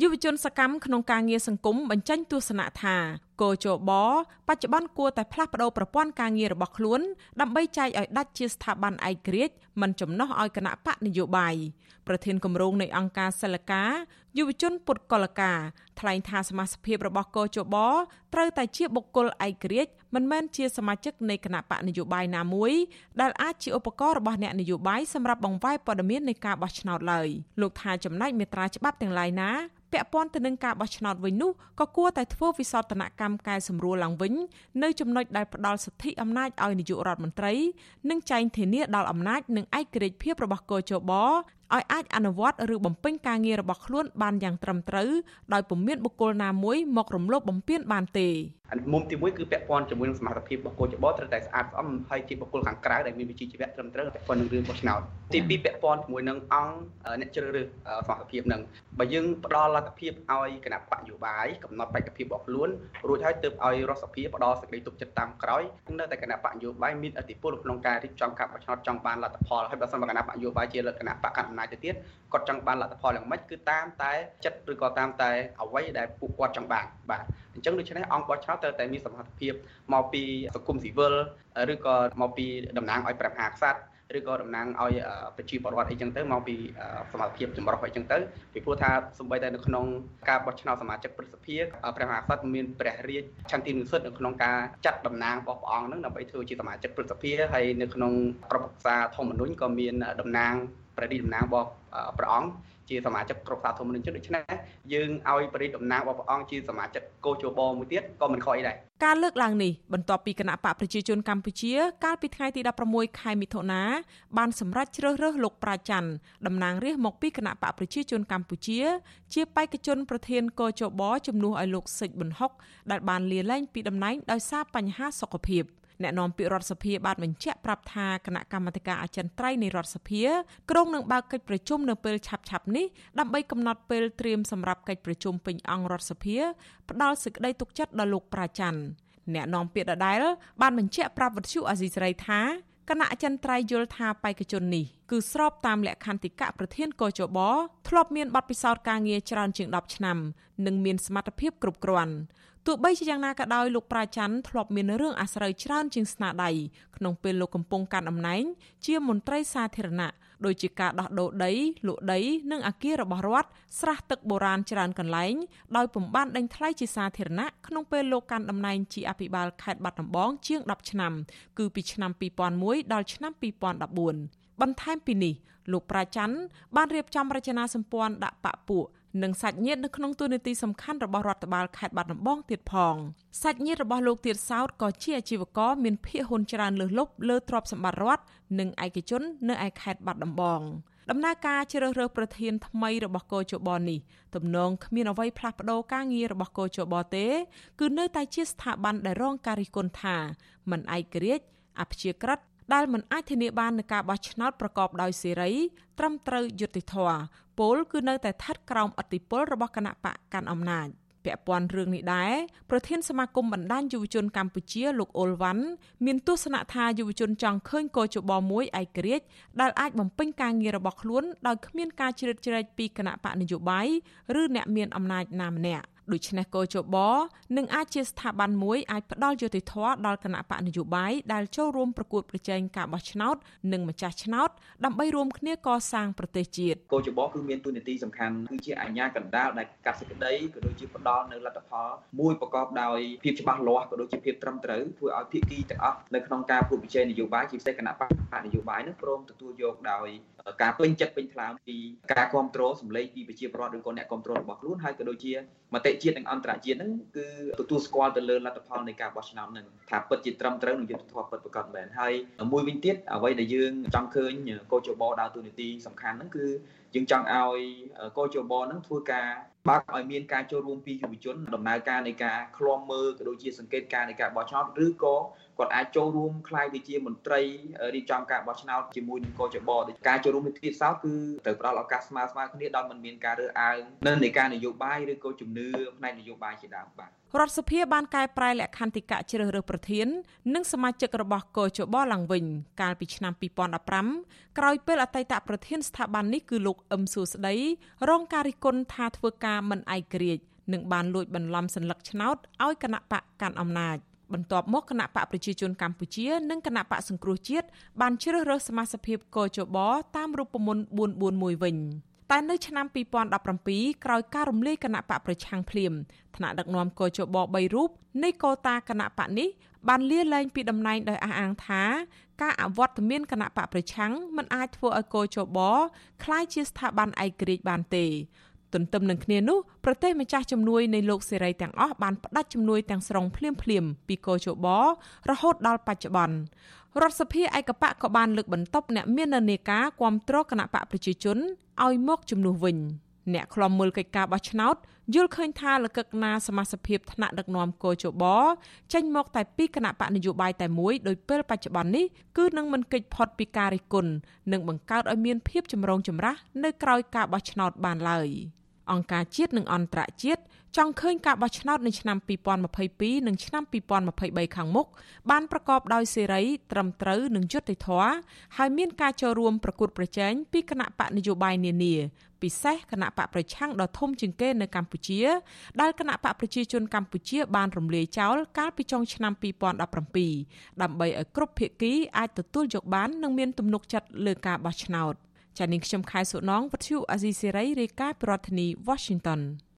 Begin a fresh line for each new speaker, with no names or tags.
យុវជនសកម្មក្នុងការងារសង្គមបញ្ចេញទស្សនៈថាកោជបបច្ចុប្បន្នគួរតែផ្លាស់ប្តូរប្រព័ន្ធការងាររបស់ខ្លួនដើម្បីចែកឲ្យដាច់ជាស្ថាប័នឯករាជ្យមិនចំណោះឲ្យគណៈបកនយោបាយប្រធានគម្រោងនៃអង្គការសិលកាយុវជនពុទ្ធកលកាថ្លែងថាសមាជិករបស់កោជបត្រូវតែជាបុគ្គលឯករាជ្យមិនមែនជាសមាជិកនៃគណៈបកនយោបាយណាមួយដែលអាចជាឧបករណ៍របស់អ្នកនយោបាយសម្រាប់បង្វែរព័ត៌មាននៃការបោះឆ្នោតឡើយលោកថាចំណែកមេត្រាច្បាប់ទាំងឡាយណាពាក់ព័ន្ធទៅនឹងការបោះឆ្នោតវិញនោះក៏គួរតែធ្វើវិសោធនកម្មកែសម្រួលឡើងវិញនៅចំណុចដែលផ្ដល់សិទ្ធិអំណាចឲ្យនាយករដ្ឋមន្ត្រី និងចែងធានាដល់អំណាចនិងឯករាជ្យភាពរបស់កោជប ឲ្យអាចអនុវត្តឬបំពេញការងាររបស់ខ្លួនបានយ៉ាងត្រឹមត្រូវដោយពុំមានបុគ្គលណាមួយមករំលោភបំពានបានទេ
មុំទី1គឺពាក់ព័ន្ធជាមួយនឹងសមត្ថភាពរបស់កោចបត្រូវតែស្អាតស្អំហើយជាបុគ្គលខាងក្រៅដែលមានវិជ្ជាជីវៈត្រឹមត្រូវពាក់ព័ន្ធនឹងរឿងបោះឆ្នោតទី2ពាក់ព័ន្ធជាមួយនឹងអង្គអ្នកជ្រើសរើសសមត្ថភាពនឹងបើយើងផ្ដល់លទ្ធភាពឲ្យគណៈបកយោបាយកំណត់បេក្ខភាពរបស់ខ្លួនរួចហើយទើបឲ្យរដ្ឋសភាផ្ដល់សេចក្តីទុកចិត្តតាមក្រោយនៅតែគណៈបកយោបាយមានអធិបុលក្នុងការរៀបចំការបោះឆ្នោតចង់បានលទ្ធផលហើយបើសិនបើគណៈបកយោបាយជាគណៈបកកណ្ដាលអំណាចទៅទៀតគាត់ចង់បានលទ្ធផលយ៉ាងម៉េចគឺតាមតែចិត្តឬក៏តាមតែអ្វីដែលពួកគាត់ចង់បានបាទអញ្ចឹងដូច្នេះអង្គបោះឆ្នោតត្រូវតែមានសមត្ថភាពមកពីសង្គមស៊ីវិលឬក៏មកពីតំណាងឲ្យព្រះមហាក្សត្រ ឬក៏តំណាងឲ្យប្រជាពលរដ្ឋអីចឹងទៅមកពីសមត្ថភាពចម្រុះអីចឹងទៅពីព្រោះថាសំបីតែនៅក្នុងការបោះឆ្នោតសមាជិកព្រឹទ្ធសភាព្រះមហាក្សត្រមានព្រះរាជឆន្ទៈនិស្សិតនៅក្នុងការចាត់តំណាងរបស់ព្រះអង្គហ្នឹងដើម្បីធ្វើជាសមាជិកព្រឹទ្ធសភាហើយនៅក្នុងប្រពក្សាធម្មនុញ្ញក៏មានតំណាងព្រះរាជតំណាងរបស់ព្រះអង្គ ជាសមាជិកគ្រប់សាធម្មនុញ្ញដូច្នេះយើងឲ្យបរិយាតំណាងរបស់ព្រះអង្គជាសមាជិកកោជបមួយទៀតក៏មិនខុសអីដែរ
ការលើកឡើងនេះបន្ទាប់ពីគណៈបកប្រជាជនកម្ពុជា កាលពីថ្ងៃទី16ខែមិថុនាបានសម្រេចជ្រើសរើសលោកប្រាច័ន្ទតំណាងរាស្ត្រមកពីគណៈបកប្រជាជនកម្ពុជា ជាបេក្ខជនប្រធានកោជបជំនួសឲ្យលោកសេចប៊ុនហុកដែលបានលាលែងពីតំណែងដោយសារបញ្ហាសុខភាព។ អ្នកនាំពាក្យរដ្ឋសភាបានបញ្ជាក់ប្រាប់ថាគណៈកម្មាធិការអចិន្ត្រៃយ៍នៃរដ្ឋសភាក្រុងនឹងបើកកិច្ចប្រជុំនៅពេលឆាប់ៗនេះដើម្បីកំណត់ពេលត្រៀមសម្រាប់កិច្ចប្រជុំពេញអង្គរដ្ឋសភាផ្ដល់សេចក្តីទុកចិត្តដល់លោកប្រាច័ន្ទអ្នកនាំពាក្យដដែលបានបញ្ជាក់ប្រាប់វិទ្យុអាស៊ីសេរីថាគណៈអចិន្ត្រៃយ៍យល់ថាបេក្ខជននេះគឺស្របតាមលក្ខន្តិកៈប្រធានកោជបធ្លាប់មានបទពិសោធន៍ការងារច្រើនជាង10ឆ្នាំ និងមានសមត្ថភាពគ្រប់គ្រាន់ ទោះបីជាយ៉ាងណាក៏ដោយលោកប្រាច័ន្ទធ្លាប់មានរឿងអាស្រូវច្រើនជាងស្នាដៃក្នុងពេលលោកកំពុងកាន់តំណែងជាមន្ត្រីសាធារណៈដូចជាការដោះដូរដីលក់ដី និងអាគាររបស់រដ្ឋស្រះទឹកបុរាណច្រើនកន្លែងដោយពំបានដេញថ្លៃជាសាធារណៈក្នុងពេលលោកកាន់តំណែងជាអភិបាលខេត្តបាត់ដំបងជាង10ឆ្នាំគឺពីឆ្នាំ2001ដល់ឆ្នាំ2014បន្ថែមពីនេះលោកប្រាច័ន្ទបានរៀបចំរចនាសម្ព័ន្ធដាក់បពពួក និងសាច់ញាតិនៅក្នុងទូនីតិសំខាន់របស់រដ្ឋបាលខេត្តបាត់ដំបងទៀតផងសាច់ញាតិរបស់លោកទៀតសោតក៏ជាអាជីវករមានភាគហ៊ុនច្រើនលើសលប់លើទ្រព្យសម្បត្តិរដ្ឋនិងឯកជននៅឯខេត្តបាត់ដំបងដំណើរការជ្រើសរើសប្រធានថ្មីរបស់កោជបនេះទំនងគ្មានអ្វីផ្លាស់ប្ដូរការងាររបស់កោជបទេគឺនៅតែជាស្ថាប័នដែលរងការរិះគន់ថាមិនឯករាជ្យអព្យាក្រឹត ដែលមិនអាចធានាបាននឹងការបោះឆ្នោតប្រកបដោយសេរី ត្រឹមត្រូវយុត្តិធម៌ពលគឺនៅតែស្ថិតក្រោមអធិបុលរបស់គណៈបកកាន់អំណាចពាក់ព័ន្ធរឿងនេះដែរប្រធានសមាគមបណ្ដាញយុវជនកម្ពុជាលោកអ៊ុលវ៉ាន់មានទស្សនៈថាយុវជនចង់ឃើញកោជបមួយឯករាជ្យដែលអាចបំពេញការងាររបស់ខ្លួនដោយគ្មានការជ្រៀតជ្រែកពីគណៈបកនយោបាយឬអ្នកមានអំណាចណាម្នាក់ ដូច្នេះកោជបនឹងអាចជាស្ថាប័នមួយអាចផ្ដល់យុត្តិធម៌ដល់គណៈបកនយោបាយដែលចូលរួមប្រកួតប្រជែងការបោះឆ្នោត និងម្ចាស់ឆ្នោតដើម្បីរួមគ្នាកសាងប្រទេសជាតិ
កោជបគឺមានទូនាទីសំខាន់គឺជាអាជ្ញាកណ្ដាលដែលកាត់សេចក្តីក៏ដូចជាផ្ដល់នៅលទ្ធផលមួយប្រកបដោយភាពច្បាស់លាស់ក៏ដូចជាភាពត្រឹមត្រូវធ្វើឲ្យភាគីទាំងអស់នៅក្នុងការប្រកួតប្រជែងនយោបាយជាពិសេសគណៈបកនយោបាយនឹងព្រមទទួលយកដោយការពេញចិត្តពេញថ្លើមពីការគ្រប់គ្រងសម្លេងពីប្រជាពលរដ្ឋឬក៏អ្នកគ្រប់គ្រងរបស់ខ្លួនហើយក៏ដូចជាមតិជាតិនិងអន្តរជាតិហ្នឹងគឺទទួលស្គាល់ទៅលើលទ្ធផលនៃការបោះឆ្នោតហ្នឹងថាពិតជាត្រឹមត្រូវនិងយុត្តិធម៌ពិតប្រាកដមែនហើយមួយវិញទៀតអ្វីដែលយើងចង់ឃើញកោជបដើរតួនាទីសំខាន់ហ្នឹងគឺយើងចង់ឲ្យកោជបហ្នឹងធ្វើការបើកឲ្យមានការចូលរួមពីយុវជនដំណើរការនៃការឃ្លាំមើលក៏ដូចជាសង្កេតការនៃការបោះឆ្នោតឬក៏គាត់អាចចូលរួមខ្លាយទៅជាមន្ត្រីរៀបចំការបោះឆ្នោតជាមួយនឹងកោចបដូចការចូលរួមនេះទៀតសោតគឺត្រូវផ្ដល់ឱកាសស្មើស្មើគ្នាដោយមិនមានការរើសអើងនៅនៃការនយោបាយឬក៏ជំនឿផ្នែកនយោបាយជាដើមបាទ
រដ្ឋសភាបានកែប្រែលក្ខន្តិកៈជ្រើសរើសប្រធាននិងសមាជិករបស់កោជបឡើងវិញកាលពីឆ្នាំ2015ក្រោយពេលអតីតប្រធានស្ថាប័ននេះគឺលោកអឹមសួស្ដីរងការរិះគន់ថាធ្វើការ ការមិនឯករាជ្យនិងបានលួចបន្លំសัญลักษณ์ឆ្នោតឲ្យគណៈបកកាន់អំណាច បន្ទាប់មកគណៈបកប្រជាជនកម្ពុជានិងគណៈបកសង្គ្រោះជាតិបានជ្រើសរើសសមាជិកកជបតាមរូបមន្ត441វិញតែនៅឆ្នាំ2017ក្រោយការរំលាយគណៈបកប្រឆាំងភ្លាមថ្នាក់ដឹកនាំកជប3រូបនៃកោតាគណៈបកនេះបានលាលែងពីតំណែងដោយអះអាងថាការអវត្តមានគណៈបកប្រឆាំងមិនអាចធ្វើឲ្យកោជបคล้ายជាស្ថាប័នឯករាជ្យបានទេ ទន្ទឹមនឹងគ្នានោះប្រទេសម្ចាស់ជំនួយនៃលោកសេរីទាំងអស់បានផ្ដាច់ជំនួយទាំងស្រុងភ្លាមភ្លាមពីកោជបរហូតដល់បច្ចុប្បន្នរដ្ឋសភាឯកបកក៏បានលើកបន្ទប់អ្នកមាននានាការគ្រប់គ្រងគណៈបកប្រជាជនឲ្យមកជំនួសវិញអ្នកខ្លំមើលកិច្ចការបោះឆ្នោតយល់ឃើញថាលកឹកណាសមាជិកថ្នាក់ដឹកនាំកោជបចេញមកតែពីគណៈបកនយោបាយតែមួយដោយពេលបច្ចុប្បន្ននេះគឺនឹងមិនគេចផុតពីការរិះគន់និងបង្កើតឲ្យមានភាពចម្រូងចម្រាសនៅក្រៅការបោះឆ្នោតបានឡើយ។ អង្គការជាតិនិងអន្តរជាតិចង់ឃើញការបោះឆ្នោតនៅឆ្នាំ2022និងឆ្នាំ2023ខាងមុខបានប្រកបដោយសេរីត្រឹមត្រូវនិងយុត្តិធម៌ហើយមានការចូលរួមប្រកួតប្រជែងពីគណៈបកនយោបាយនានាពិសេសគណៈបកប្រឆាំងដ៏ធំជាងគេនៅកម្ពុជាដែលគណៈបកប្រជាជនកម្ពុជាបានរំលាយចោលកាលពីចុងឆ្នាំ2017ដើម្បីឲ្យគ្រប់ភាគីអាចទទួលយកបាននិងមានទំនុកចិត្តលើការបោះឆ្នោត។ ចានាងខ្ញុំខែសុណងវັດឈូអាស៊ីសេរីរាយការណ៍ពីរដ្ឋធានី Washington